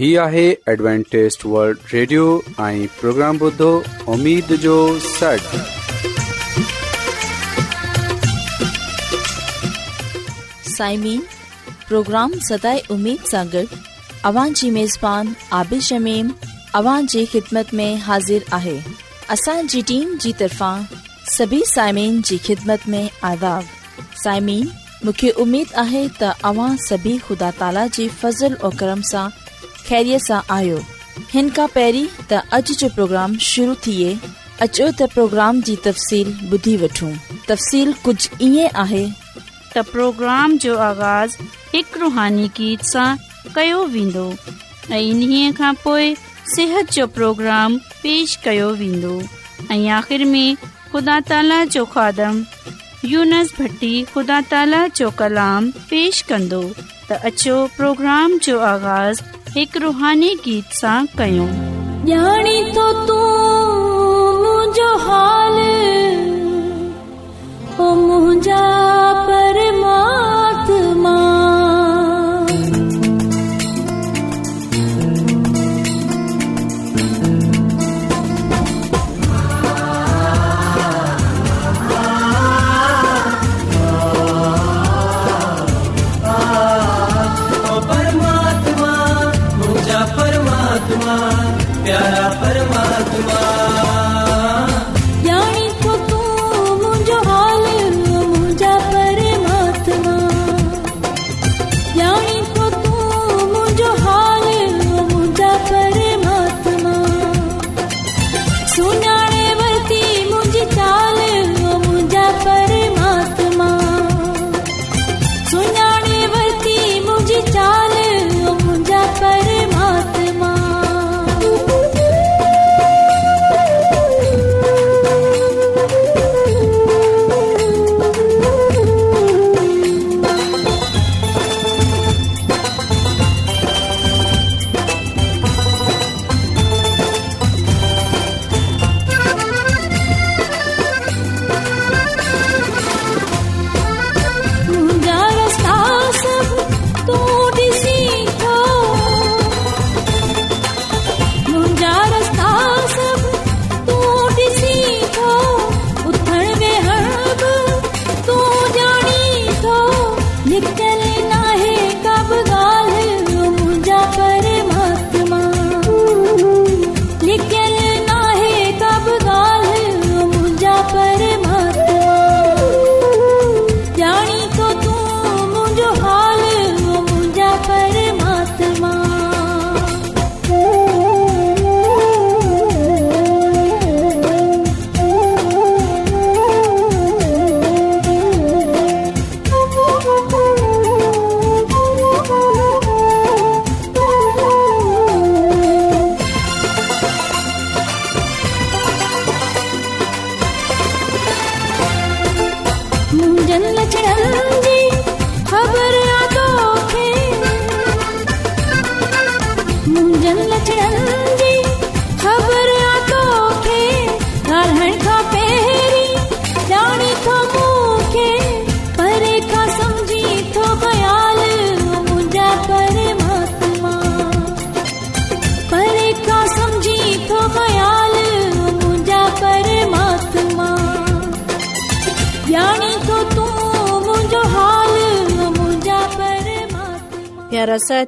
هي آهي Adventist world radio ۽ programme بڌو اميد جو سٽ سائمين پروگرام سداي اميد ساڳڙ اوان جي ميزبان عابد شميم اوان جي خدمت ۾ حاضر آهي اسان جي ٽيم جي طرفان سڀي سائمين جي خدمت ۾ عذاب سائمين مونکي اميد آهي ته اوان سڀي خدا تالا جي فضل ۽ کرم سان جو آغاز पहिरीं त अॼ जो प्रोग्राम शुरू थिए त प्रोग्राम जी तफ़सील ॿुधी वठो तफ़सील कुझु ईअं आहे त प्रोग्राम जो रुहान सां कयो वेंदो सिहत जो प्रोग्राम पेश कयो वेंदो में कलाम पेश कंदो तोग्राम जो हिकु रुहानी गीत सां कयूं ॼाणी थो Suna.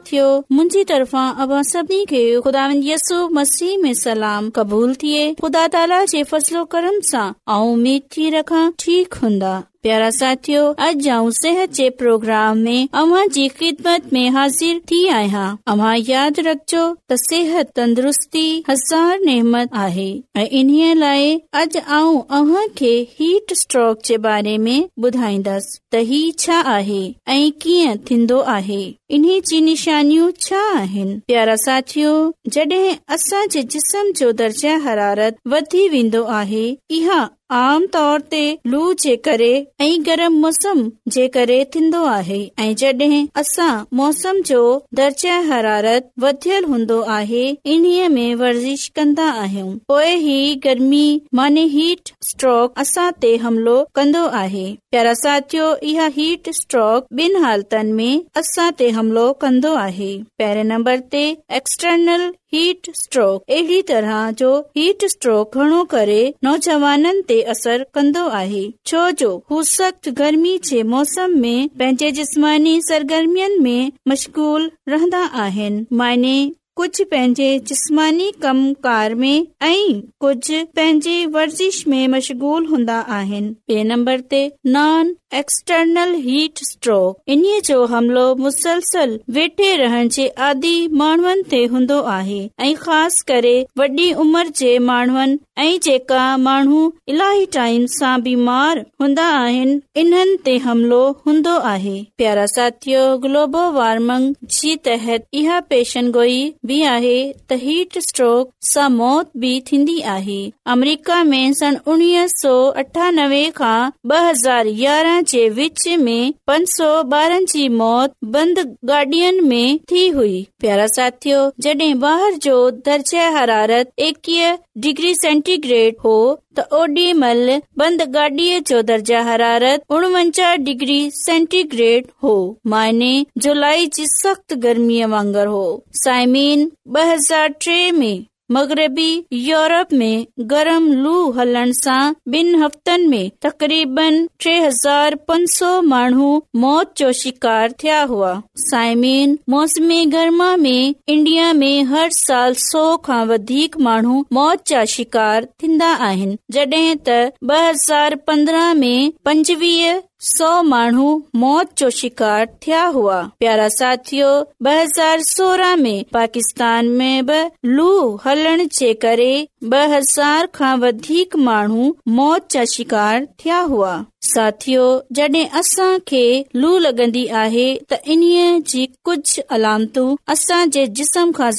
थियो मुंहिंजी तरफ़ा अभ सभिनी खेस मसीह में सलाम क़बूल थिए ख़ुदा ताला जे फसलो कर्म सां ऐं उमेद थी रख ठीक हूंदा प्यारा साथियो अॼु सेहत जे प्रोग्राम में हाज़िर थी आहियां सेहत तंदुरुस्तीमत आहे इन्हीअ लाइट स्ट्रोक जे बारे में ॿुधाईंदसि त ही छा आहे ऐ कीअं थींदो आहे इन्हीअ जी निशानियूं छा ساتھیو प्यारा साथियो असांजे جسم جو दर्जा حرارت वधी वेंदो आहे इहा आम तौर ते लू जे करे ऐं गरम मौसम जे करे थींदो आहे ऐं जॾहिं असां मौसम जो दर्जा हरारत वध हूंदो आहे इन्हीअ में वर्ज़िश कंदा आहियूं पोए ई गर्मी मानी हीट स्ट्रोक असां ते हमिलो कंदो आहे प्यार साथियो इहा हीट स्ट्रोक बिन हालतनि में असां ते हमिलो कंदो आहे पहिरें नंबर ते एक्सटर्नल हीट स्ट्रोक अहिड़ी तरह जो हीट स्ट्रोक घणो करे नौजवाननि ते असर कंदो आहे छो जो हू सख़्त गर्मी जे मौसम में पंहिंजे जिस्मानी सरगर्मियुनि में मशग़ल रहंदा आहिनि माइने कुझु पंहिंजे जिस्मानी कम कार में ऐं कुझु पंहिंजे वर्ज़िश में मशगूल हूंदा आहिनि ॿिए नंबर ते नान एक्सटर्नल हीट स्ट्रोक इन्हीअ जो हमलो मुसलसल वेठे रहण जे आदि माण्हुनि ते हूंदो आहे ऐं ख़ासि करे वॾी उमिरि जे माण्हुनि ऐं जेका माण्हू इलाही टाइम सां बीमार हूंदा आहिनि इन्हनि ते हमिलो हूंदो आहे प्यारा साथियो ग्लोबल वार्मिंग जी तहत इहा पेशन गोई बि आहे त हीट स्ट्रोक सां मौत बि थींदी आहे अमरीका में सन उणिवीह सौ अठानवे खां ॿ हज़ार यारहं हरारत एकवीह डिग्री सेंटीग्रेड हो त ओॾी महिल बंद गाॾीअ जो दर्जा हरारत उणवंजा डिग्री सेंटीग्रेड हो माइने जुलाई जी सख़्त गर्मीअ वांगुर हो साइमीन ब हज़ार ट्रे में मगरबी यूरोपिन तक़रीबन टे हज़ार पंज सौ माण्हू मौत जो शिकार थिया हुआ साइमेन मौसमी गरमा में इंडिया में हर साल सौ खां वधीक माण्हू मौत जा शिकार थींदा आहिनि जड॒ त ब हज़ार पंद्रह में पंजवीह सौ माण्हू मौत जो शिकार थिया हुआ प्यारा साथियो ब हज़ार सोरह में पाकिस्तान में बि लू हलण जे करे ब हज़ार खां वधीक माण्हू मौत जा शिकार थिया हुआ साथियो जॾहिं असां खे लू लॻंदी आहे त इन्हीअ जी कुझ अलत असां जे जिस्म खां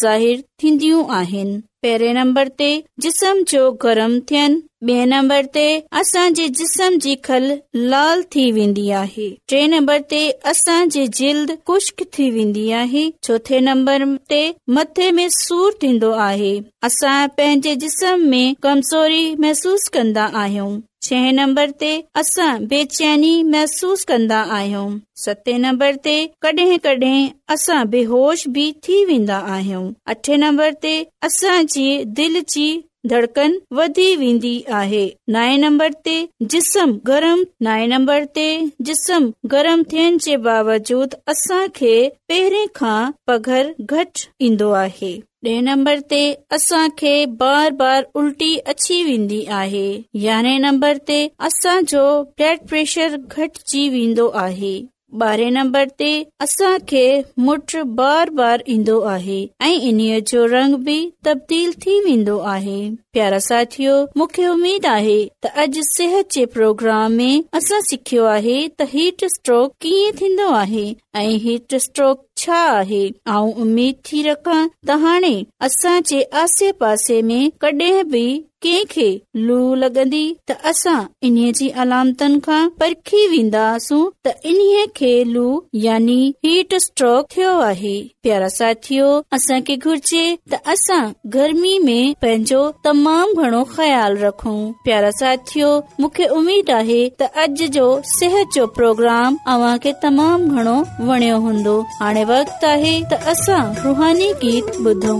थींदियूं आहिनि पहिरे नंब ते जिस्म जो गरम थियन ॿिए नंबर ते असांजे जिस्म जी खल लाल थी वेंदी आहे टे नंबर ते असांजी जल्द ख़ुश्क थी वेंदी आहे चोथे नंबर ते मथे में सूर थीन्दो आहे असां पंहिंजे जिस्म में कमज़ोरी महसूस कन्दा आहियूं छह नंबर ते असां बेचैनी महसूस कन्दा आहियूं सते नंबर ते कडहिं कॾहिं असां बेहोश बि थी वेंदा आहियूं अठे नंबर ते असांजी दिल जी धड़कन वधी वेंदी आहे नए नंबर ते जिस्म गरम नए नंबर ते जिस्म गरम थियण जे बावजूद असां खे पहिरें खां पघार घटि ईन्दो आहे ॾे नंबर ते असांखे बार बार उल्टी अची वेंदी आहे यारहें नंबर ते असांजो ब्लड प्रेशर घटिजी वेंदो आहे ॿारहें नंबर ते असांखे मुठ बार बार ईंदो आहे ऐं इन्हीअ जो रंग बि तबदील थी वेंदो आहे प्यार साथियो मूंखे उमेद आहे त अॼ सिहत जे प्रोग्राम में असां सिखियो आहे त हीट स्ट्रोक कीअं थींदो आहे ऐं हीट स्ट्रोक छा आहे ऐं उमेद थी रखां त हाणे असां जे आसे पासे में कॾहिं बि कंहिंखे लू लॻंदी त असां इन्हीअ जी अलामतनि खां परखी वेंदासू त इन्हीअ खे लू यानी हीट स्ट्रोक थियो आहे प्यारा साथियो असांखे घुर्जे त असां गर्मी में पंहिंजो तमामु घणो ख़्यालु रखूं प्यारा साथियो मूंखे उमेद आहे त अॼु जो सिहत जो प्रोग्राम तव्हां खे तमाम घणो वणियो हूंदो हाणे वक़्तु आहे त असां रूहानी गीत ॿुधूं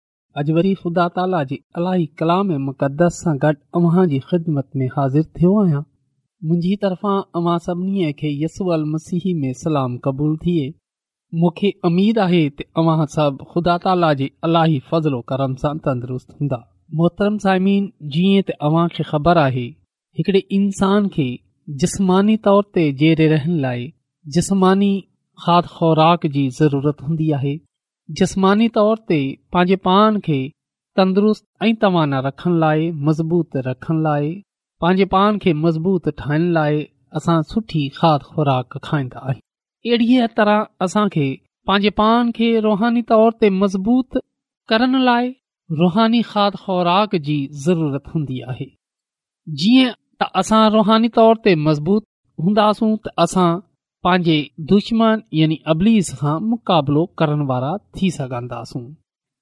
अॼु वरी ख़ुदा ताला जे इलाही कलाम ऐं मुक़दस सां गॾु अव्हां जी ख़िदमत में हाज़िर थियो आहियां मुंहिंजी तरफ़ां अवां सभिनी खे यसू मसीह में सलाम क़बूल थिए मूंखे अमीद आहे तव्हां सभु ख़ुदा ताला जे इलाही फ़ज़लो करम सां तंदुरुस्त हूंदा मोहतरम साइमीन जीअं त अव्हां खे ख़बर आहे हिकड़े इंसान खे जिस्मानी तौर ते जेरे रहण लाइ जिस्मानी ख़ाद ख़ुराक जी ज़रूरत हूंदी आहे जिस्मानी तौर ते पंहिंजे पाण खे तंदुरुस्त ऐं तवाना रखण लाइ मज़बूत रखण लाइ पंहिंजे पाण खे मज़बूत ठाहिण लाइ असां सुठी खाद खुराक खाईंदा आहियूं अहिड़ीअ तरह असांखे पंहिंजे पाण खे रुहानी तौर ते मज़बूत करण लाइ रुहानी खाद खुराक जी ज़रूरत हूंदी आहे जीअं त असां रुहानी तौर ते मज़बूत हूंदासूं त असां पंहिंजे दुश्मन यानी अबलीस खां मुक़ाबिलो करण वारा थी सघंदासूं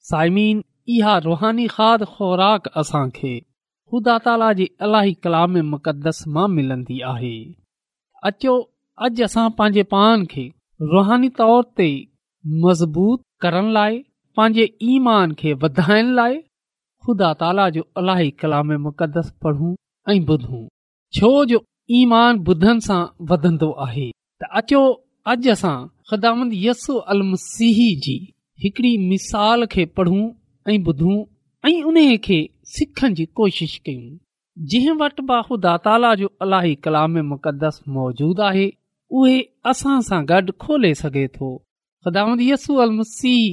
साइमीन इहा रुहानी खाद ख़ुराक असांखे ख़ुदा ताला जे अलाही कलाम मुक़दस मां मिलंदी आहे अचो अॼु असां पंहिंजे पान खे रुहानी तौर ते मज़बूत करण लाइ पंहिंजे ईमान खे वधाइण लाइ ख़ुदा ताला जो इलाही कलाम मुक़दस पढ़ूं ऐं ॿुधूं छो जो ईमान ॿुधनि सां वधंदो आहे त अचो अॼु असां ख़िदामंद यस्सू अल मसीह जी हिकिड़ी मिसाल खे पढ़ूं ऐं ॿुधूं ऐं उन्हीअ खे सिखण जी कोशिश कयूं जंहिं वटि बाहूदा ताला जो अलाही कलाम मुक़दस मौजूदु आहे उहे असां सां गॾु खोले सघे थो ख़िदामंद यस्सू अल मसीह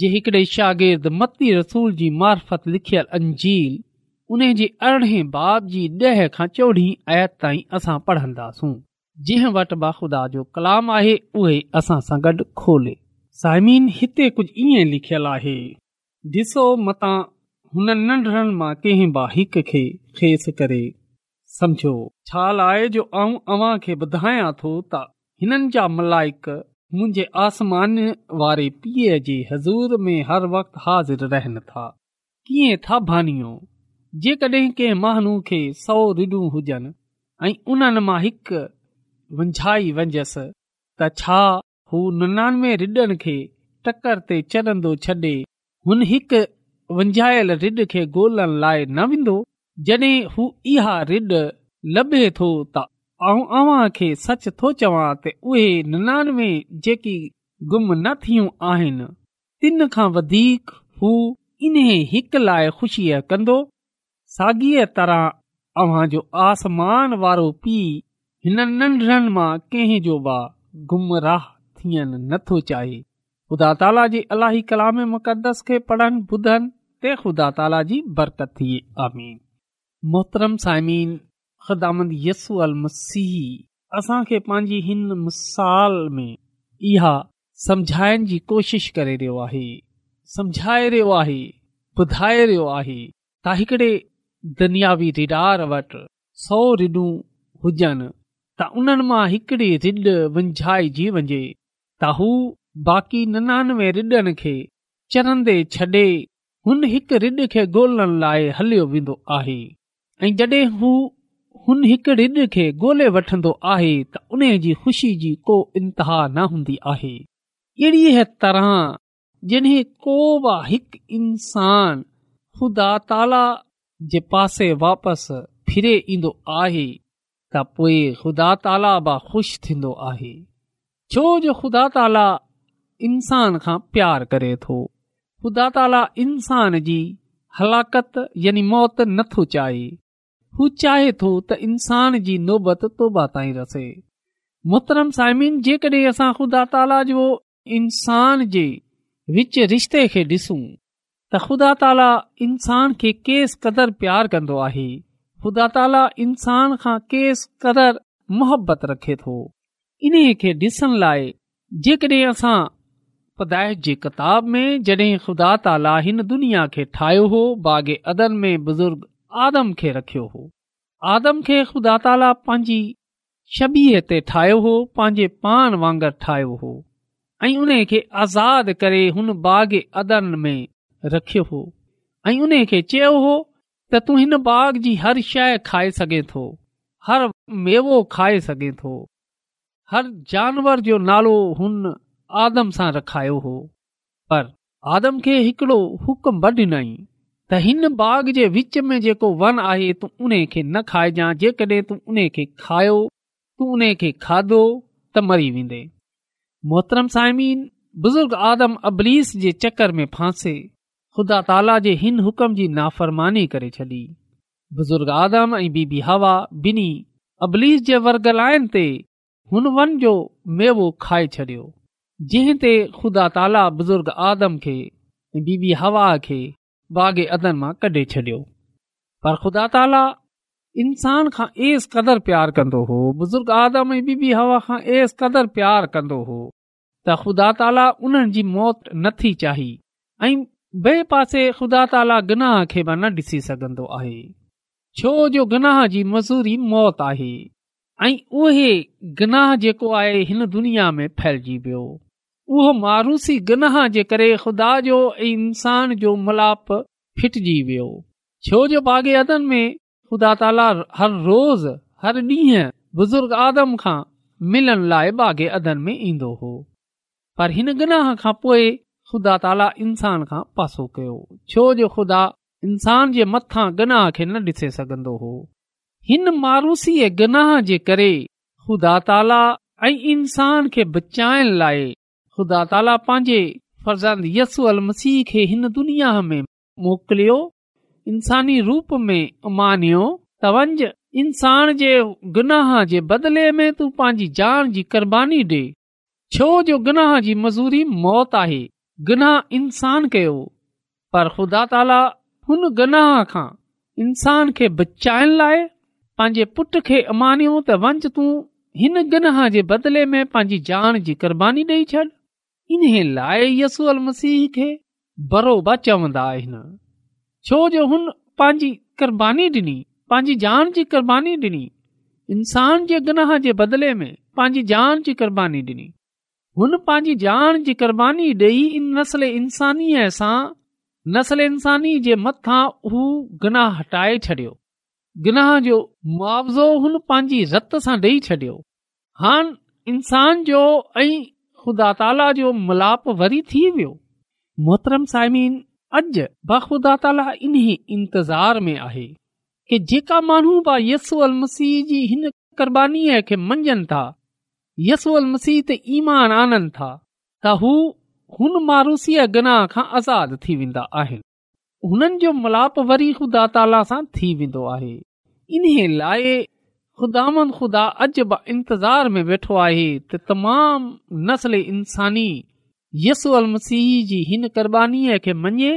जे हिकिड़े शागिर्द मती रसूल जी मार्फत लिखियल अंजील उन जे अरिड़हें बाब जी ॾह खां चोॾहीं आयत ताईं असां पढ़ंदासूं जंहिं वटि बाखुदा जो कलाम आहे उहे असां सां गॾु खोले सायमी हिते कुझु ईअं लिखियल आहे ॾिसो मता हुननि नंढड़नि मां कंहिं बि हिकु खे खेस करे सम्झो छा लाइ जो आऊं अव्हां खे ॿुधायां थो त हिननि जा मलाइक मुंहिंजे आसमान वारे पीउ जे हज़ूर में हर वक़्तु हाज़िर रहनि था कीअं था भानियो जेकॾहिं कंहिं माण्हू खे सौ रिडूं हुजनि ऐं उन्हनि मां हिकु वंझाई वंजसि त छा हू ननानवे रिडनि खे टकर ते चढ़ंदो छॾे हुन हिकु वंञायलु रिड खे ॻोल्हण लाइ न वेंदो जॾहिं हू इहा रिड लभे थो त अव्हां खे सच थो चवां त उहे निनानवे जेकी गुम न थियूं आहिनि तिन खां वधीक हू इन हिकु लाइ ख़ुशीअ कंदो साॻीअ तरह अव्हांजो आसमान वारो पीउ हिननि नंढड़नि मां कंहिं जो भाउ गुम राह थियण नथो चाहे ख़ुदा ताला जे अलाही मुक़दस खे पढ़नि ॿुधनि ते ख़ुदा ताला जी बरकत मोहतरम साइमीन ख़ुदांदसू अल असांखे पंहिंजी हिन मिसाल में इहा सम्झाइण जी कोशिश करे रहियो आहे सम्झाए रहियो आहे ॿुधाए रहियो आहे त हिकिड़े दुनियावी रिडार वटि सौ रिडूं हुजनि त उन्हनि मां हिकिड़ी ॾ विञाएजी वञे त हू बाक़ी ननानवे ॾनि खे चरंदे छॾे हुन हिकु ॾु खे ॻोल्हण लाइ हलियो वेंदो आहे ऐं जॾहिं हू हुन हिक ॾ खे ॻोल्हे वठंदो आहे त उन जी ख़ुशी जी को इंतिहा न हूंदी आहे अहिड़ीअ तरह जॾहिं को बि हिकु इंसान ख़ुदा ताला जे पासे वापसि फिरे ईंदो आहे त पोइ ख़ुदा ताला बि ख़ुशि थींदो आहे छो जो ख़ुदा ताला इंसान खां प्यारु करे थो ख़ुदा ताला इंसान जी हलाकत यानी मौत नथो चाहे हू चाहे थो त इंसान जी नोबत तोबा ताईं रसे मुतरम साइमिन जेकड॒हिं असां ख़ुदा ताला जो इंसान जे विच रिश्ते खे ॾिसूं त ख़ुदा ताला इंसान खे केसि कदुरु प्यारु कंदो आहे ख़ुदा ताला इंसान खां केस क़दुरु मुहबत रखे थो इन्हे खे ॾिसण लाइ जेकॾहिं असां पदाइश जी किताब में जॾहिं ख़ुदा ताला हिन दुनिया खे ठाहियो हो बाग़े अदन में बुज़ुर्ग आदम खे रखियो हो आदम खे ख़ुदा ताला पंहिंजी शबीअ ते ठाहियो हो पंहिंजे पान वांगुरु ठाहियो हो ऐं उन खे आज़ादु करे हुन बाग अदन में रखियो हो ऐं उन खे चयो हो त तू हिन बाग जी हर शइ खाए सघे थो हर मेवो खाए सघें थो हर जानवर जो नालो हुन आदम सां रखायो हो पर आदम खे हिकिड़ो हुकुम ब ॾिनई त हिन बाग जे विच में जेको वन आहे तूं उन खे न खाइजांइ जेकॾहिं तू उन खे खायो तू उन खे खाधो त मरी वेंदे मोहतरम साइमीन बुज़ुर्ग आदम अबलीस जे चकर में फासे ख़ुदा ताला जे हिन हुकम जी नाफ़रमानी करे छॾी बुज़ुर्ग आदम ऐं बीबी हवा ॿिन्ही अबलीस जे वर्गलाइन ते हुन वन जो मेवो खाए छॾियो जंहिं ते ख़ुदा ताला बुज़ुर्ग आदम खे बीबी हवा खे बागे अदन मां कढे छॾियो पर ख़ुदा ताला इंसान खां एस क़दुरु प्यार कंदो हो बुज़ुर्ग आदम ऐं बीबी हवा खां एस क़दुरु प्यारु कंदो हो त ख़ुदा ताला उन्हनि जी मौत न थी चाही ऐं बे पासे ख़ुदा ताला गनाह खे बि न ॾिसी सघंदो आहे छो जो गनाह जी मज़ूरी मौत आहे ऐं उहे गनाह जेको आहे हिन दुनिया में फैलिजी वियो उहो मारूसी गनाह जे करे ख़ुदा जो इंसान जो मलाप फिटजी वियो छो जो बागे अदन में ख़ुदा ताला हर रोज़ हर ॾींहं बुज़ुर्ग आदम खां मिलण लाइ बागे अदन में ईंदो हो पर हिन गनाह खां पोइ ख़ुदा ताला इंसान खां पासो कयो छो जो ख़ुदा इंसान जे मथां गनाह खे न डि॒से सघंदो हो हिन मारूसीअ गनाह जे करे ख़ुदा ताला ऐं इन्सान खे बचाइण लाइ ख़ुदा ताला पंहिंजे यसू अल मसीह खे हिन दुनिया में मोकिलियो इंसानी रूप में मानियो त इंसान जे गुनाह जे बदिले में तू पंहिंजी जान जी क़ुर्बानी ॾे छो जो गुनाह जी मज़ूरी मौत आहे गनाह इंसान कयो पर ख़ुदा ताला हुन गनाह खां इंसान खे बचाइण लाइ पंहिंजे पुट खे अमानियो त वंच तूं हिन गनाह जे बदिले में पंहिंजी जान जी क़र्बानी ॾेई छॾ इन लाइ यसूअल मसीह खे बराबरि चवंदा आहिनि छो जो हुन पंहिंजी क़बानी ॾिनी पंहिंजी जान जी क़र्बानी ॾिनी इंसान जे गनाह जे बदिले में पंहिंजी जान जी क़ुर्बानी ॾिनी हुन पंहिंजी जान जी क़बानी ॾेई नसल इंसानीअ सां नसल इंसानी जे मथां हू गनाह हटाए छडि॒यो गनाह जो मुआवज़ो हुन पंहिंजी रत सां डे॒ई छडि॒यो हान इंसान जो ऐं ख़ुदा ताला जो मिलाप वरी थी वियो मोहतरम साइमीन अॼु बाख़ुदा ताला इन इंतज़ार में आहे की जेका माण्हू बा यस्सु मसीह जी हिन क़ुर्बानीअ खे मञनि था यसू मसीह ते ईमान आननि था त हू हुन मारूसीअ गनाह खां आज़ाद थी वेंदा आहिनि हुननि जो मलाप वरी ख़ुदा ताला सां थी वेंदो आहे इन्हीअ लाइ खुदान खुदा अॼु बि इंतज़ार में वेठो आहे त तमामु नसल इंसानी यसूअल मसीह जी हिन क़ुर्बानीअ खे मञे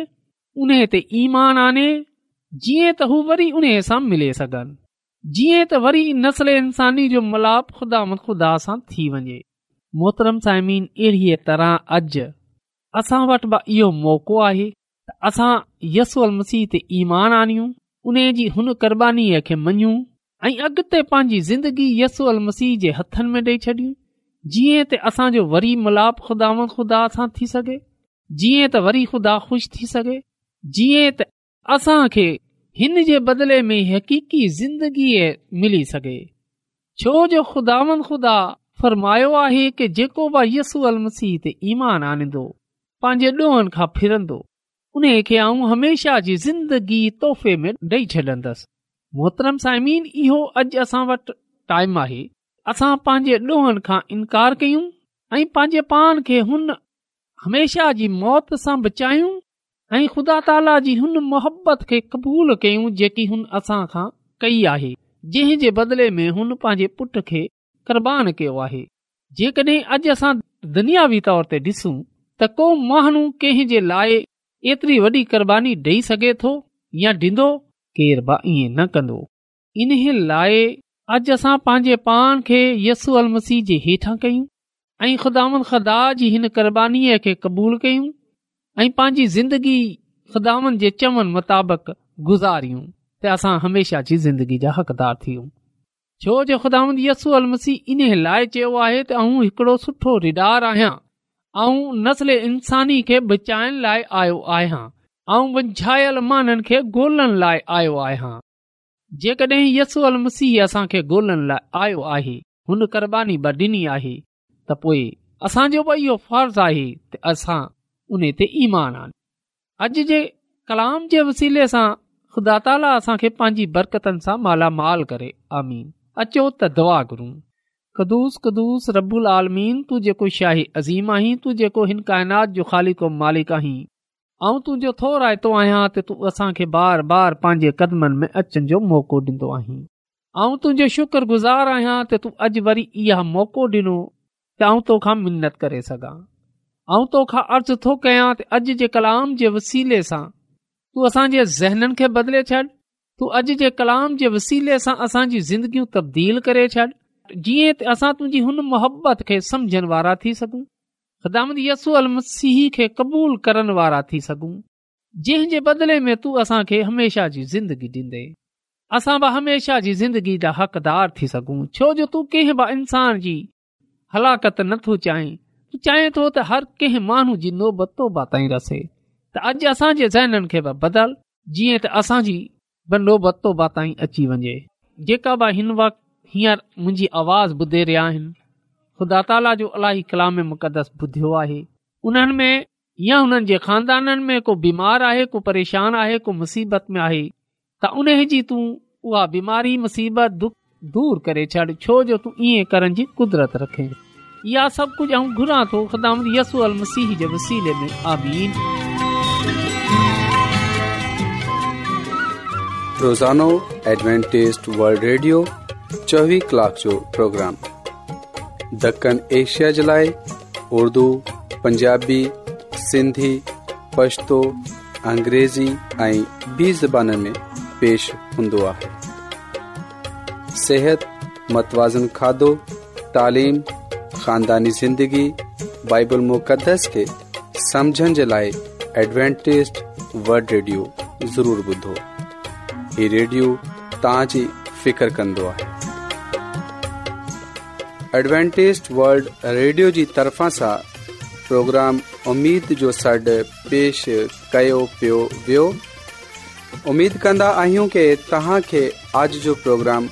उन ते ईमान आने जीअं त हू वरी उन सां मिले सघनि जीअं त वरी नसल इंसानी जो मलाप ख़ुदा में ख़ुदा सां थी वञे मोहतरम साइमीन अहिड़ीअ तरह अज असां वटि बि इहो मौक़ो आहे त असां यसु मसीह ते ईमान आणियूं उन जी हुन क़ुरबानीअ खे मञूं ऐं अॻिते पंहिंजी ज़िंदगी यसूल मसीह जे हथनि में ॾेई छॾियूं जीअं त असांजो वरी मलाप ख़ुदा में ख़ुदा सां थी सघे जीअं त वरी ख़ुदा ख़ुशि थी सघे जीअं त असांखे हिन जे बदिले में हक़ीकी ज़िंदगीअ मिली सघे छो जो खुदावन ख़ुदा फरमायो आहे कि जेको बि यसू अल मसीह ते ईमान आनींदो पंहिंजे ॾोहनि खां फिरंदो उन खे आऊं हमेशह जी ज़िंदगी तोहफ़े में ॾेई छॾंदसि मोहतरम साइमीन इहो अॼु असां वटि टाइम आहे असां पंहिंजे ॾोहनि खां इनकार कयूं ऐं पंहिंजे पाण खे हुन हमेशह जी मौत सां बचायूं ऐं ख़ुदा ताला जी हुन मोहबत खे क़बूलु कयूं जेकी हुन असां खां कई आहे जंहिं जे बदिले में हुन पंहिंजे पुट खे क़ुर्बान कयो आहे जेकॾहिं अॼु असां दुनियावी तौर ते ॾिसूं त को माण्हू कंहिं जे लाइ एतिरी वॾी ॾेई सघे थो या ॾींदो केर न कंदो इन लाइ अॼु असां पंहिंजे पान खे यस्सु अल मसीह जे हेठां कयूं ऐं ख़ुदा ख़दा जी हिन क़ुरबानी खे क़बूलु कयूं ऐं पंहिंजी ज़िंदगी ख़ुदा मुताबिक़ गुज़ारियूं त असां हमेशा जी ज़िंदगी जा हक़दार थियु छो जो ख़ुदा यसू अल मसीह इन लाइ चयो आहे तिडार आहियां ऐं नसले इंसानी खे बचाइण लाइ आयो आहियां ऐं वंझायल माननि खे गोल्हण लाइ आयो आहियां जेकॾहिं यसू अल मसीह असां खे ॻोल्हण लाइ आयो आहे हुन क़रबानीबानी ब ॾिनी आहे त पोइ असांजो बि इहो फर्ज़ आहे त असां उने ते ईमान आन अॼु जे कलाम जे वसीले सां ख़ुदा ताला असां खे पंहिंजी बरकतनि सां मालामाल करे आमीन अचो त दुआ घुरू कदुस कदुस रबुल आलमीन तूं जेको शाही अज़ीम आहीं तू जेको हिन काइनात जो ख़ाली को मालिक आहीं ऐं तुंहिंजो थोर आइतो आहियां त तूं असां बार बार पंहिंजे कदमनि में अचनि जो मौक़ो ॾिनो आहीं ऐं तुंहिंजो शुक्रगुज़ारु आहियां त तूं अॼु वरी इहो मौक़ो ॾिनो त आउं तोखां मिनत करे सघां ऐं तोखा अर्ज़ु थो कयां त अॼु जे कलाम जे वसीले सां तूं असांजे ज़हननि खे बदिले छॾ तूं अॼु जे कलाम जे वसीले सां असांजी ज़िंदगियूं तब्दील करे छॾ जीअं त असां तुंहिंजी हुन मुहबत खे समुझनि वारा थी सघूं ख़िदामत यसू अल मसीह खे क़बूल करण वारा थी सघूं जंहिं जे बदिले में तूं असांखे हमेशह जी ज़िंदगी ॾींदे असां बि हमेशह जी ज़िंदगी जा हक़दार थी सघूं छो जो तूं कंहिं बि इंसान जी हलाकत नथो चाहीं चाहे थो त हर कंहिं माण्हू जी तोबा नोबतोबाताईं रसे त अॼु असांजे ज़हननि खे बदल जीअं त असांजी नोबतो बाताई अची वञे जेका बि हिन वक़्तु हींअर मुंहिंजी आवाज़ ॿुधे रहिया आहिनि ख़ुदा ताला जो अलाई कलाम मुक़दस ॿुधियो आहे उन्हनि में या हुननि जे खानदाननि में को बीमार आहे को परेशान आहे को मुसीबत में आहे त उन जी तूं उहा बीमारी मुसीबत दुख दूरि करे छॾ छो जो तू ईअं करण जी कुदरत रखे दण एशिया जे लाइ उर्दू पंजाबी सिंधी पछतो अंग्रेज़ी ऐं बि ज़बान में पेश हूंदो आहे सिहत मतवाज़न खाधो तालीम ख़ानदानी ज़िंदगी بائبل मुक़दस खे समुझण जे लाइ एडवेंटेज़ वल्ड रेडियो ज़रूरु ॿुधो हीउ रेडियो तव्हां जी फ़िकर कन्दो आहे एडवेंटेज़ वल्ड रेडियो जी तरफ़ां सां प्रोग्राम उमीद जो सॾु पेश कयो पियो वियो उमेद कन्दा आहियूं कि तव्हां खे अॼ जो प्रोग्राम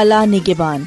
अला निगिबान